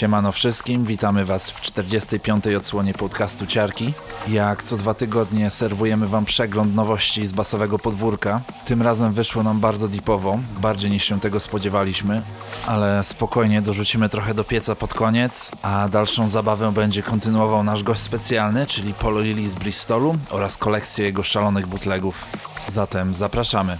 Siemano wszystkim, witamy Was w 45. odsłonie podcastu Ciarki. Jak co dwa tygodnie serwujemy Wam przegląd nowości z basowego podwórka. Tym razem wyszło nam bardzo deepowo, bardziej niż się tego spodziewaliśmy, ale spokojnie dorzucimy trochę do pieca pod koniec, a dalszą zabawę będzie kontynuował nasz gość specjalny, czyli Polo Lili z Bristolu oraz kolekcję jego szalonych bootlegów. Zatem zapraszamy.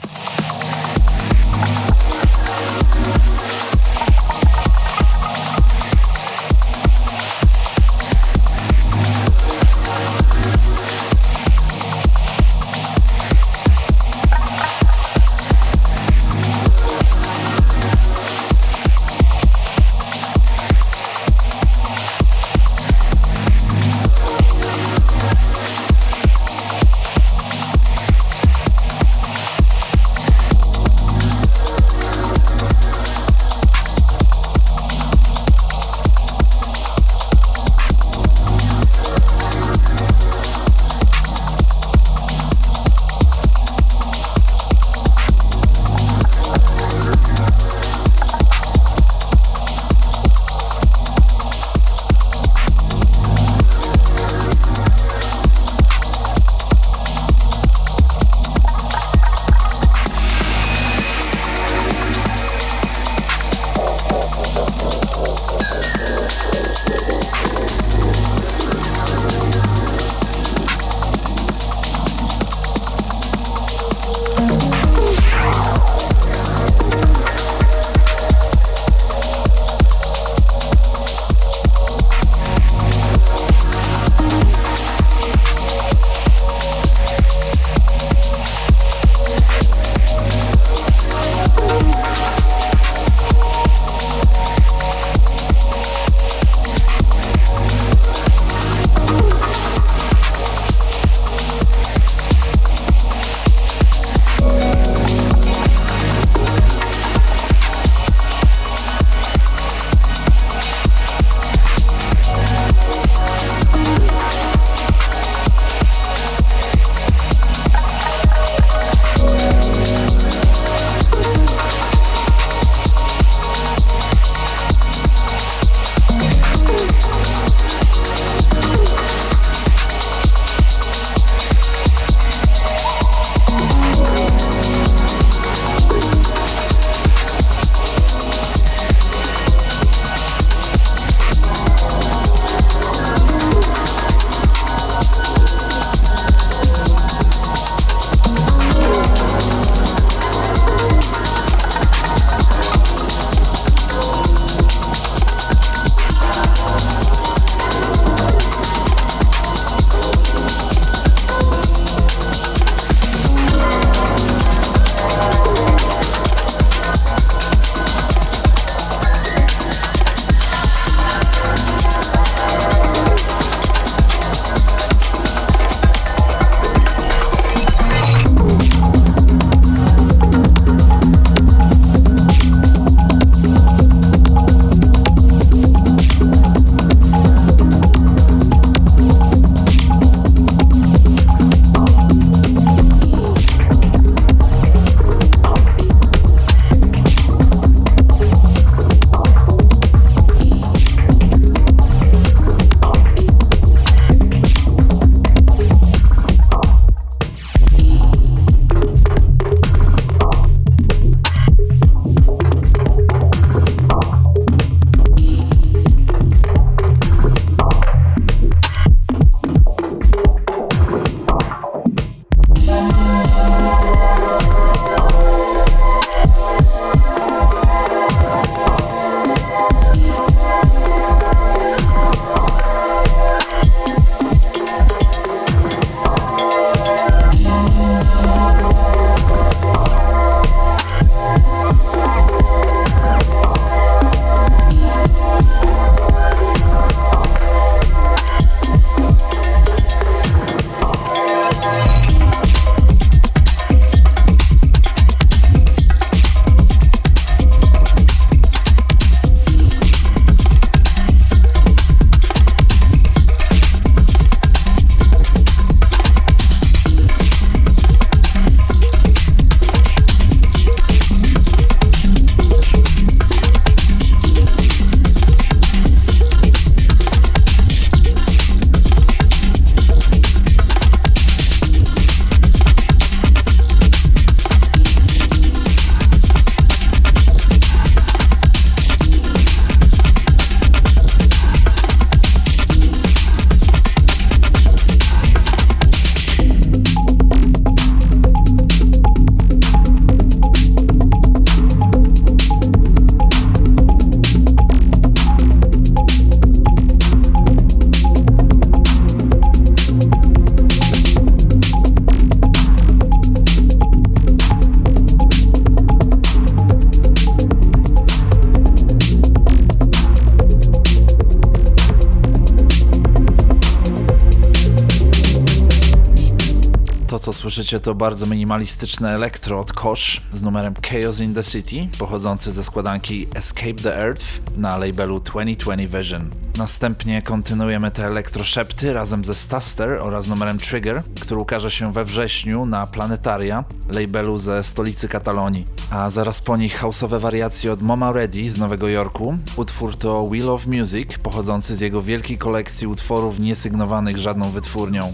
To bardzo minimalistyczne elektro od Kosh z numerem Chaos in the City, pochodzący ze składanki Escape the Earth na labelu 2020 Vision. Następnie kontynuujemy te elektroszepty razem ze Staster oraz numerem Trigger, który ukaże się we wrześniu na Planetaria, labelu ze stolicy Katalonii. A zaraz po nich houseowe wariacje od Moma Ready z Nowego Jorku. Utwór to Wheel of Music, pochodzący z jego wielkiej kolekcji utworów niesygnowanych żadną wytwórnią.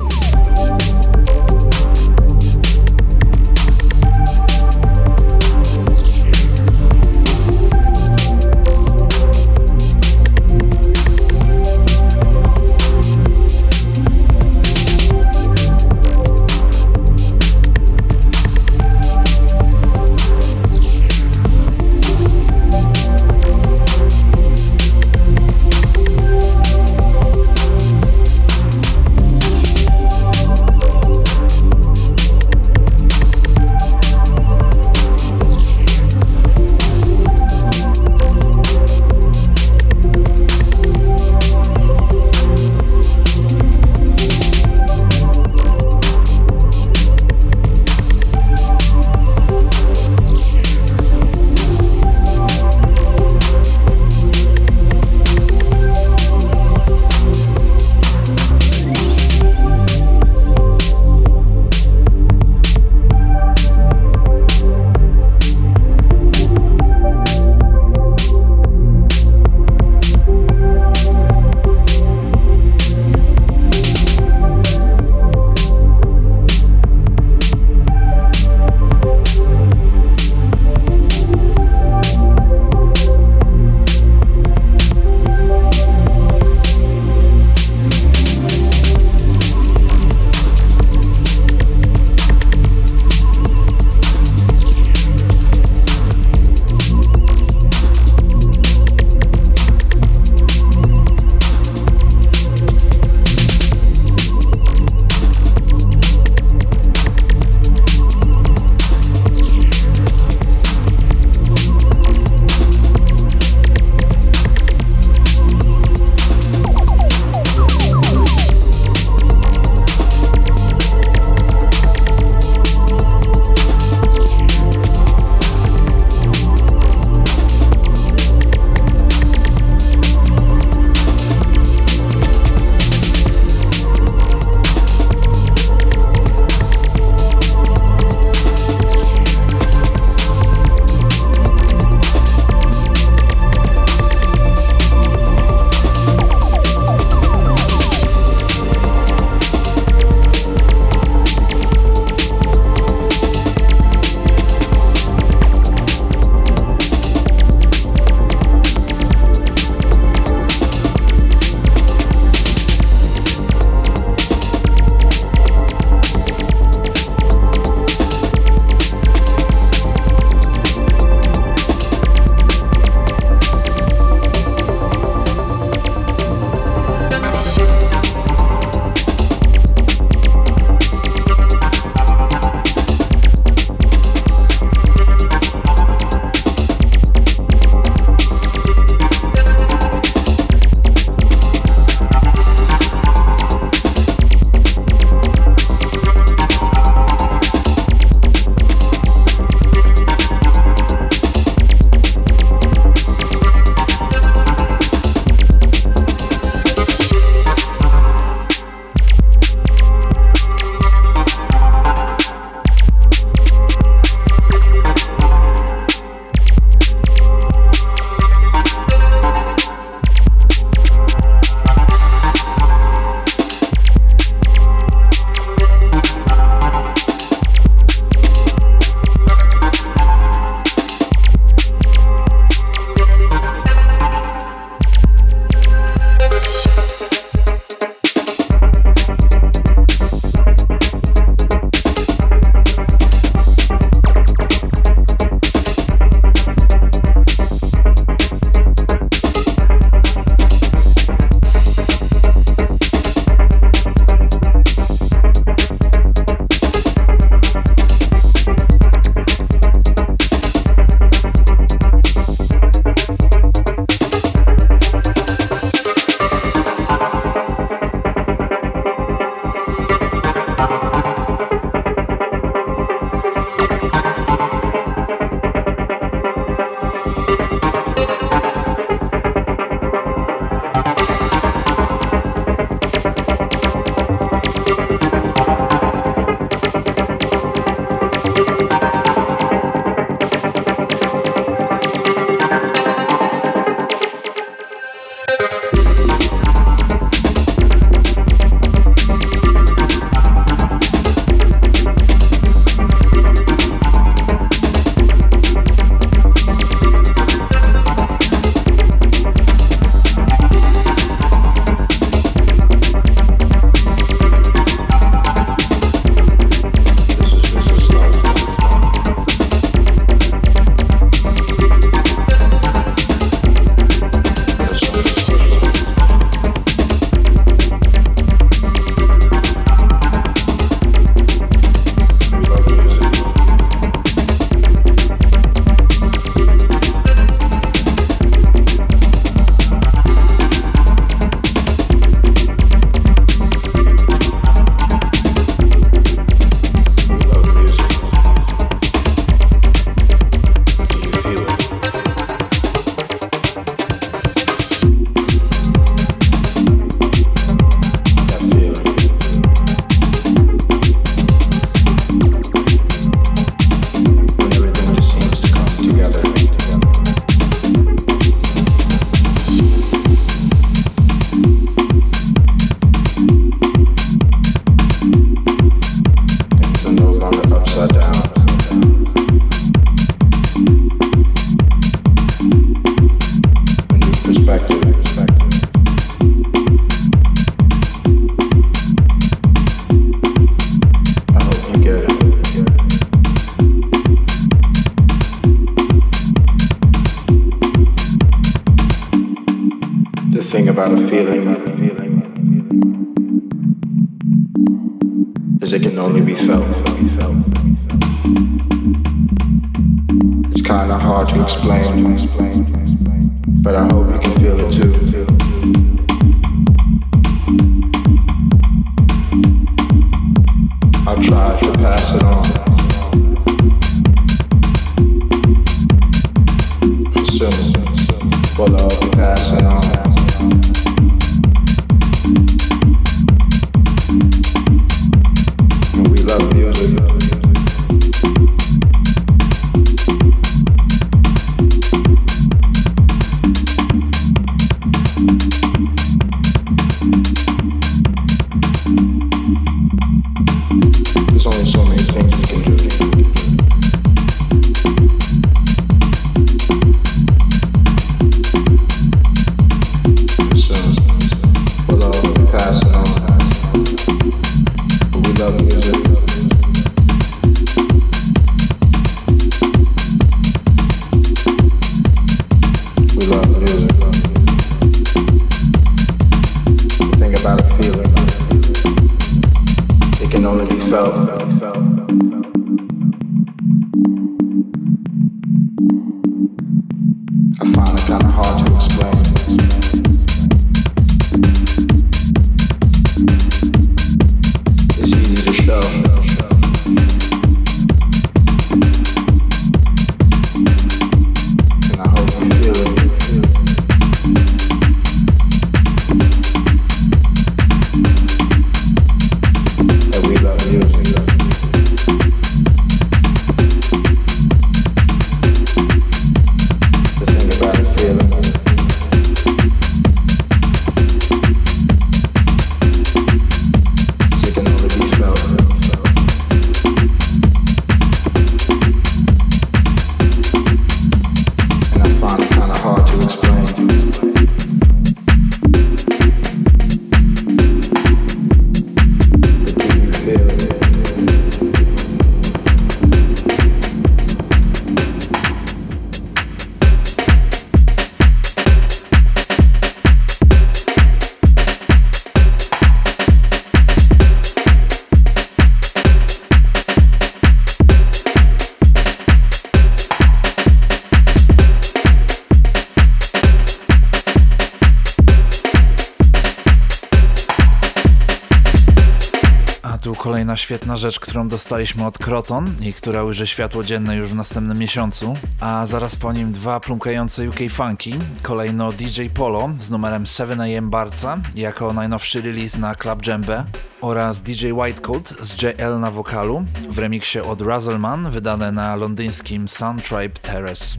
Świetna rzecz, którą dostaliśmy od Kroton i która ujrzy światło dzienne już w następnym miesiącu, a zaraz po nim dwa plumkające UK funky, kolejno DJ Polo z numerem 7am Barca jako najnowszy release na Club Djembe oraz DJ Whitecoat z JL na wokalu w remiksie od Razzleman wydane na londyńskim Sun Tribe Terrace.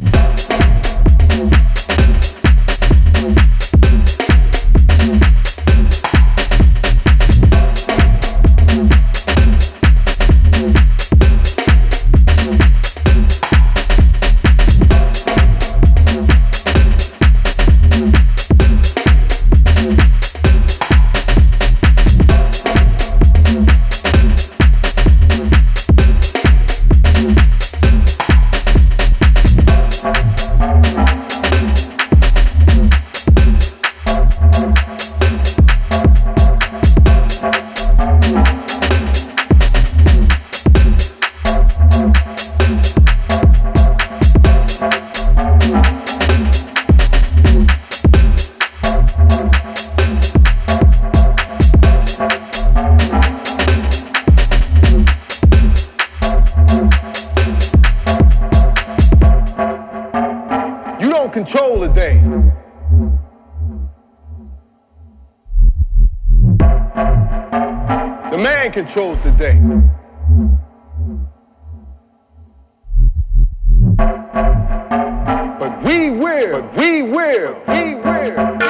Will, but we will, we will.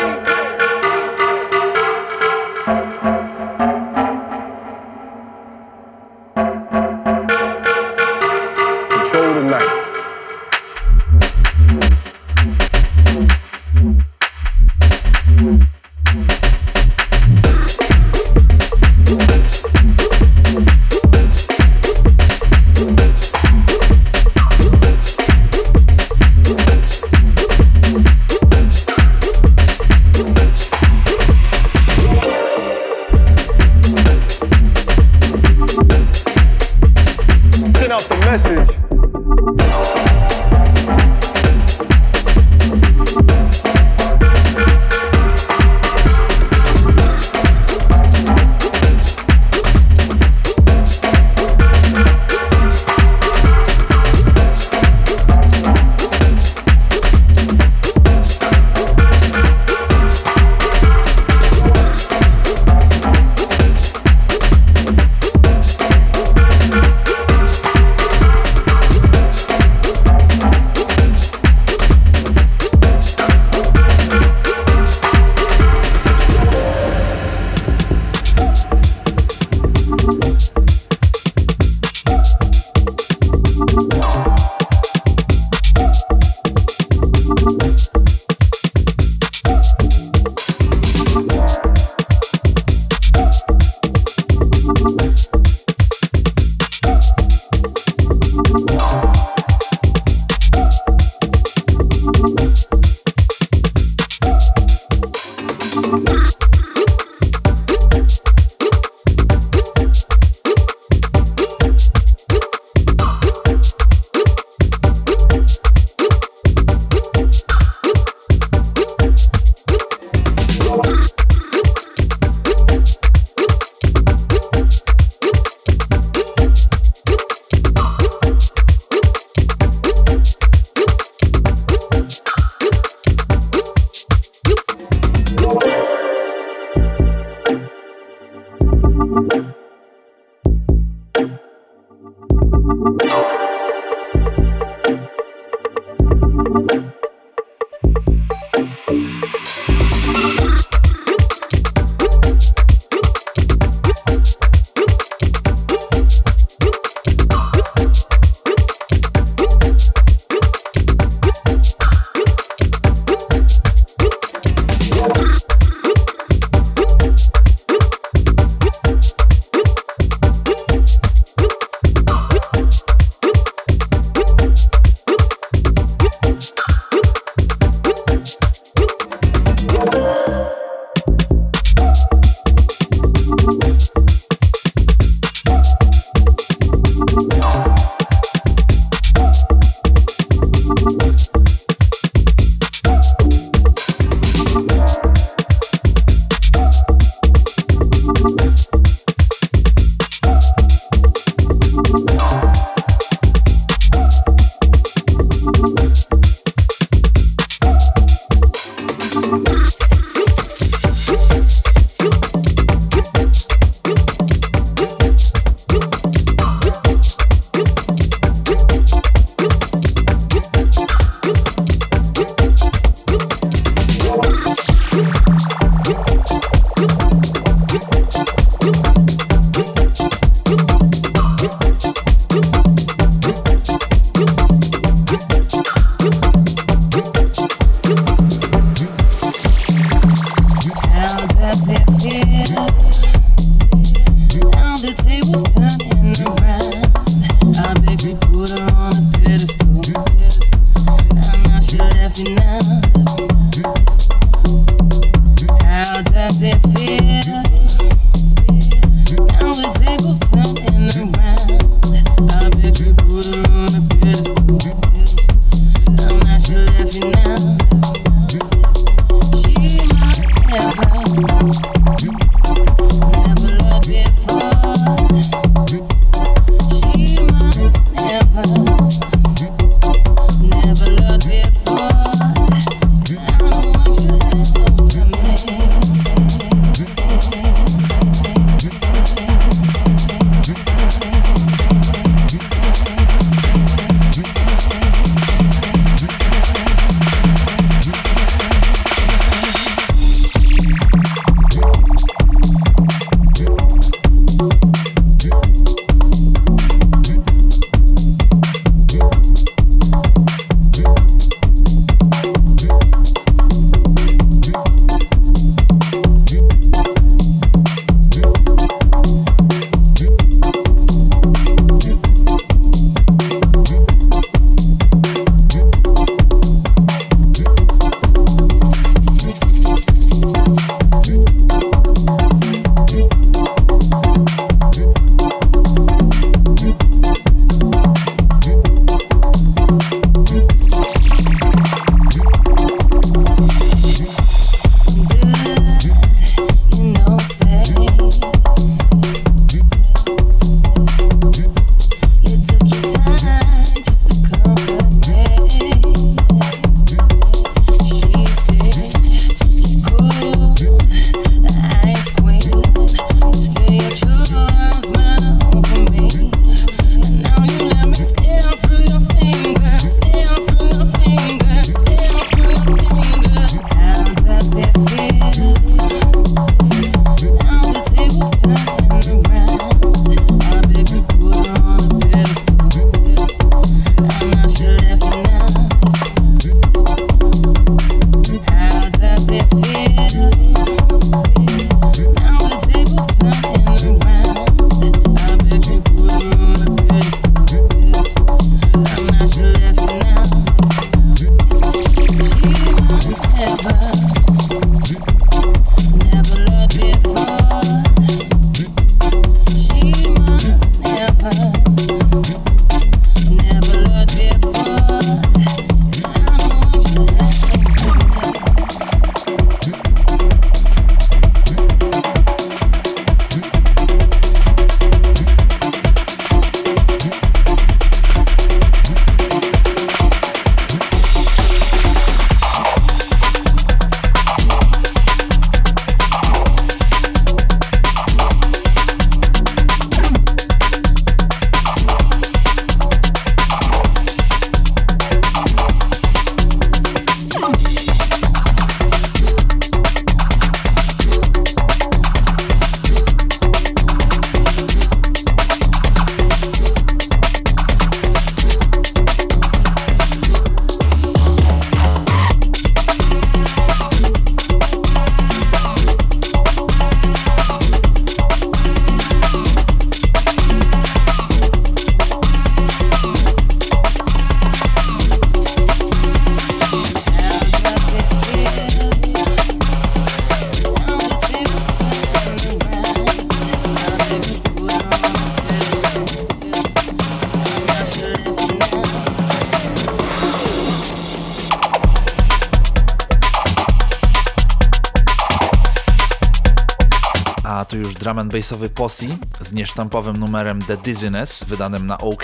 Bassowy Posse z niesztampowym numerem The Dizziness, wydanym na OK.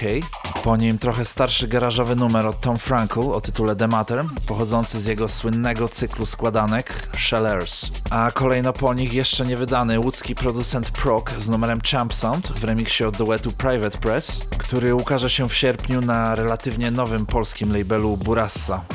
Po nim trochę starszy garażowy numer od Tom Frankel o tytule The Matter, pochodzący z jego słynnego cyklu składanek Shellers. A kolejno po nich jeszcze nie wydany łódzki producent Proc z numerem Champ Sound w remiksie od duetu Private Press, który ukaże się w sierpniu na relatywnie nowym polskim labelu Burassa.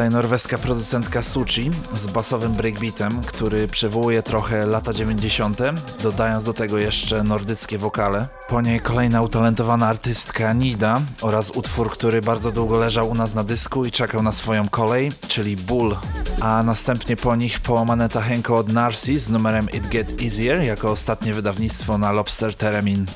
Tutaj norweska producentka Suchi z basowym breakbeatem, który przywołuje trochę lata 90., dodając do tego jeszcze nordyckie wokale. Po niej kolejna utalentowana artystka Nida oraz utwór, który bardzo długo leżał u nas na dysku i czekał na swoją kolej, czyli Bull. A następnie po nich połamane tachenko od Narcy z numerem It Get Easier jako ostatnie wydawnictwo na Lobster Theremin.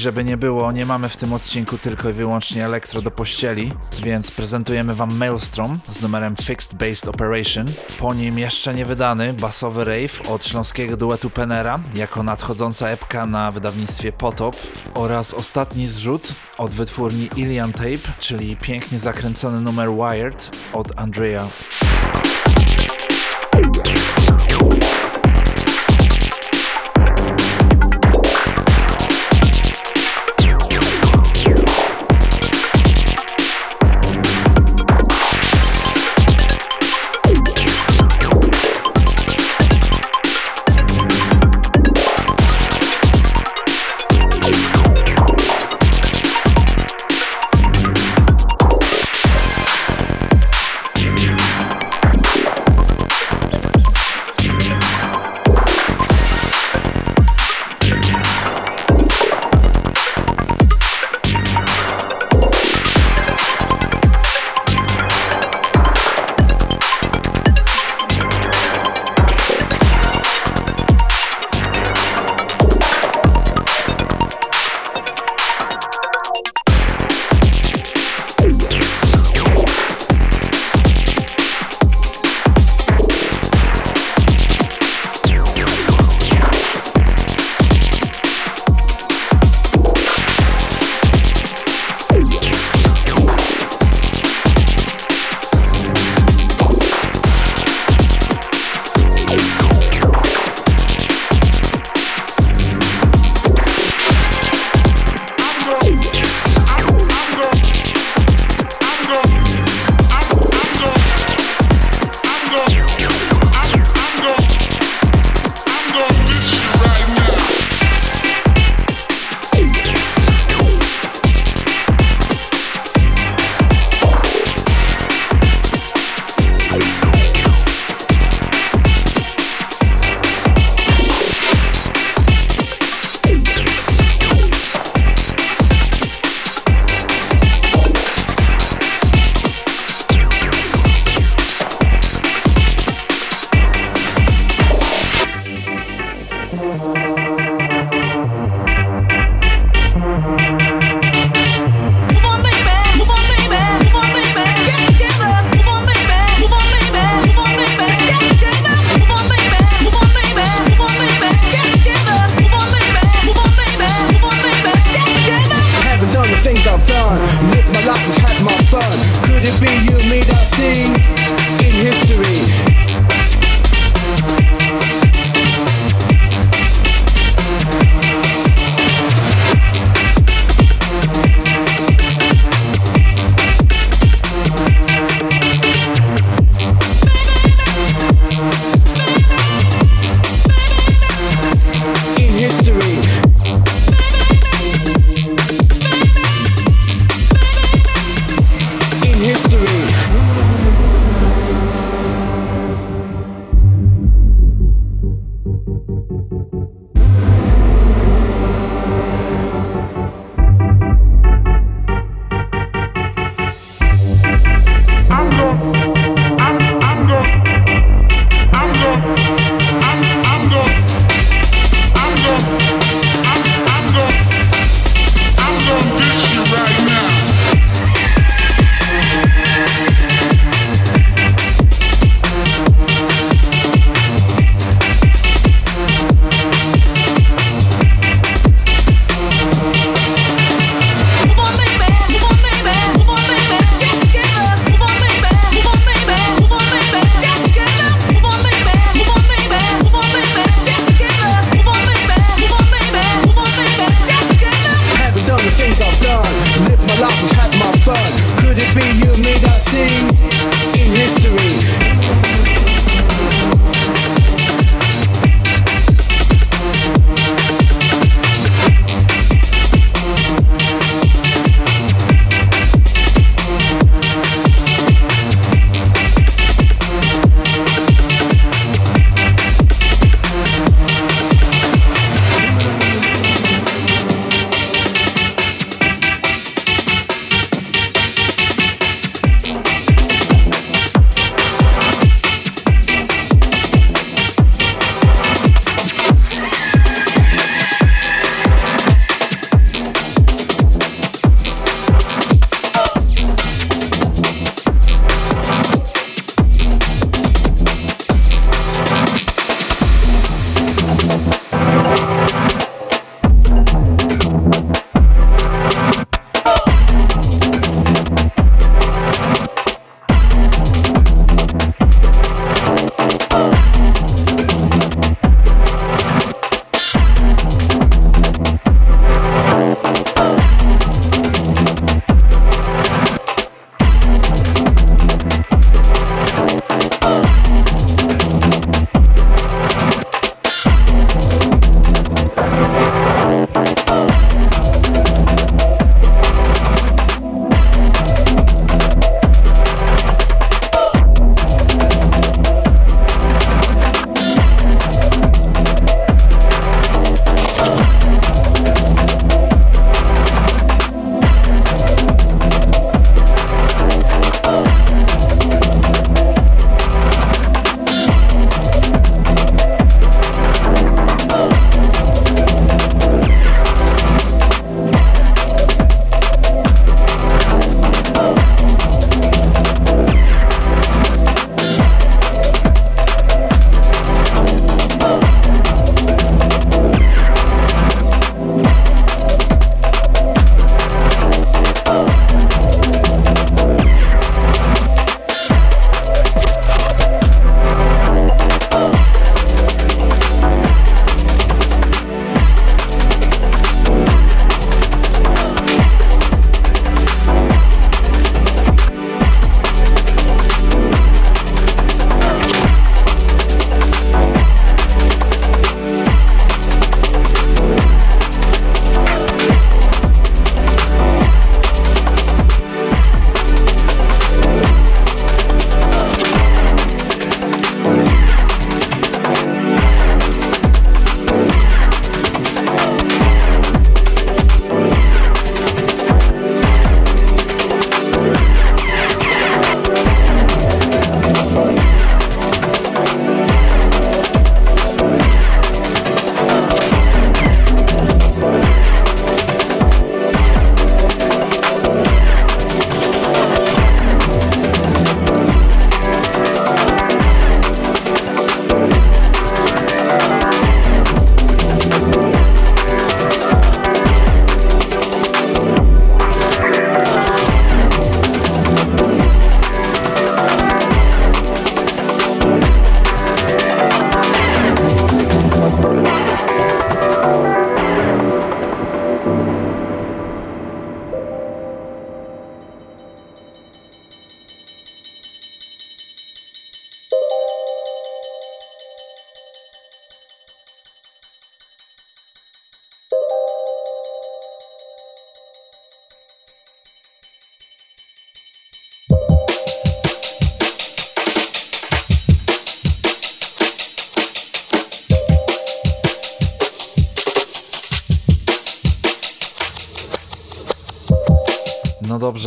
Żeby nie było, nie mamy w tym odcinku tylko i wyłącznie elektro do pościeli, więc prezentujemy wam Maelstrom z numerem Fixed Based Operation. Po nim jeszcze nie wydany basowy rave od śląskiego duetu Penera jako nadchodząca epka na wydawnictwie Potop oraz ostatni zrzut od wytwórni Ilian Tape, czyli pięknie zakręcony numer Wired od Andrea.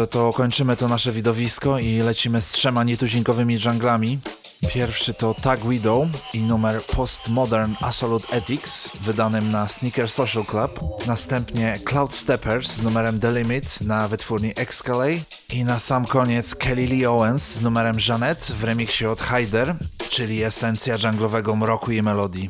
Dobrze, to kończymy to nasze widowisko i lecimy z trzema nietuzinkowymi junglami. Pierwszy to Tag Widow i numer Postmodern Absolute Ethics wydanym na Sneaker Social Club. Następnie Cloud Steppers z numerem The Limit na wytwórni Excalay. I na sam koniec Kelly Lee Owens z numerem Jeanette w remiksie od Hyder, czyli esencja junglowego mroku i melodii.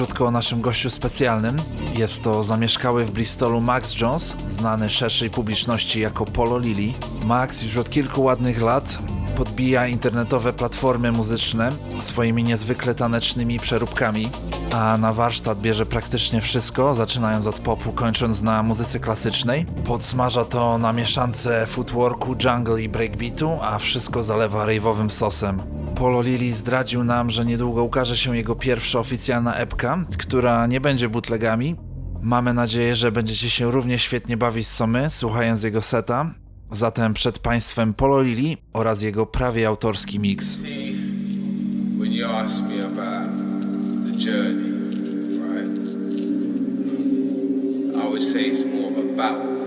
krótko o naszym gościu specjalnym. Jest to zamieszkały w Bristolu Max Jones, znany szerszej publiczności jako Polo Lili. Max już od kilku ładnych lat podbija internetowe platformy muzyczne swoimi niezwykle tanecznymi przeróbkami, a na warsztat bierze praktycznie wszystko, zaczynając od popu, kończąc na muzyce klasycznej. Podsmaża to na mieszance footworku, jungle i breakbeatu, a wszystko zalewa rave'owym sosem. Polo Lili zdradził nam, że niedługo ukaże się jego pierwsza oficjalna epka, która nie będzie bootlegami. Mamy nadzieję, że będziecie się równie świetnie bawić co my, słuchając jego seta. Zatem przed Państwem Polo Lili oraz jego prawie autorski mix. when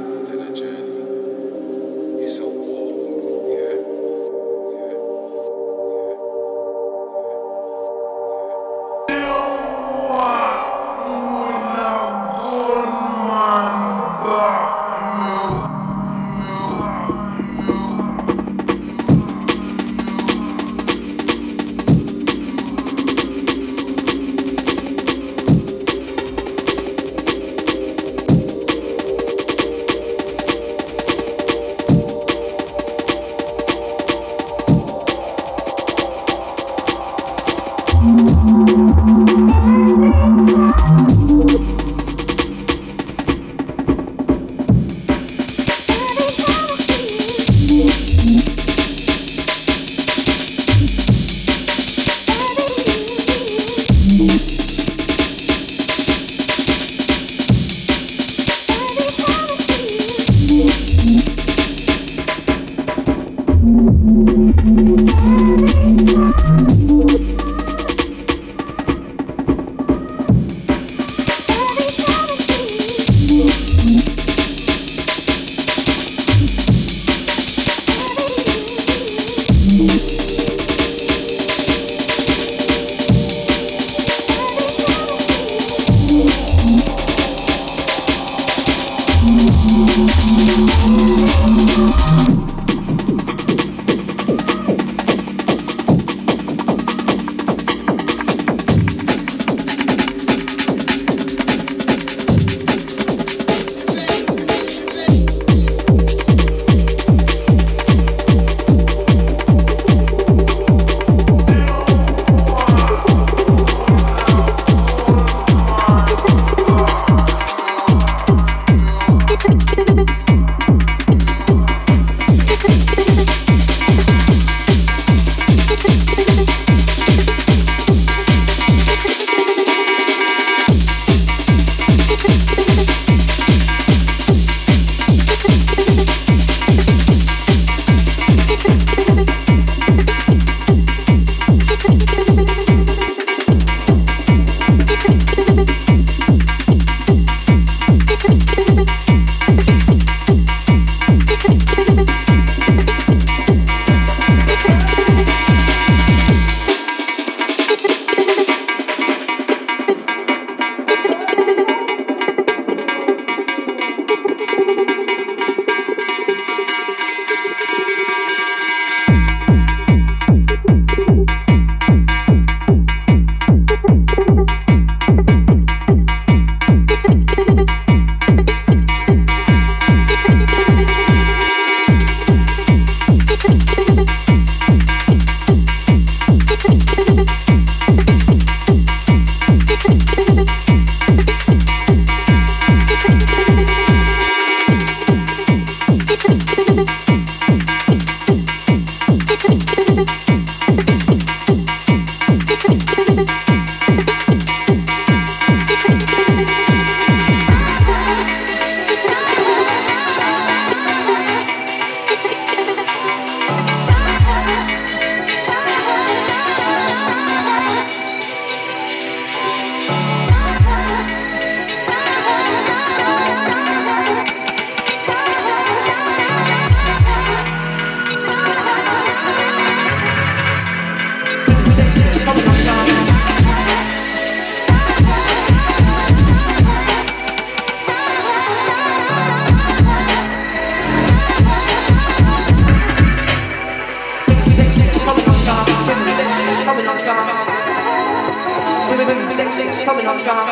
probably on strong.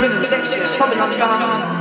Rhythm section, on strong.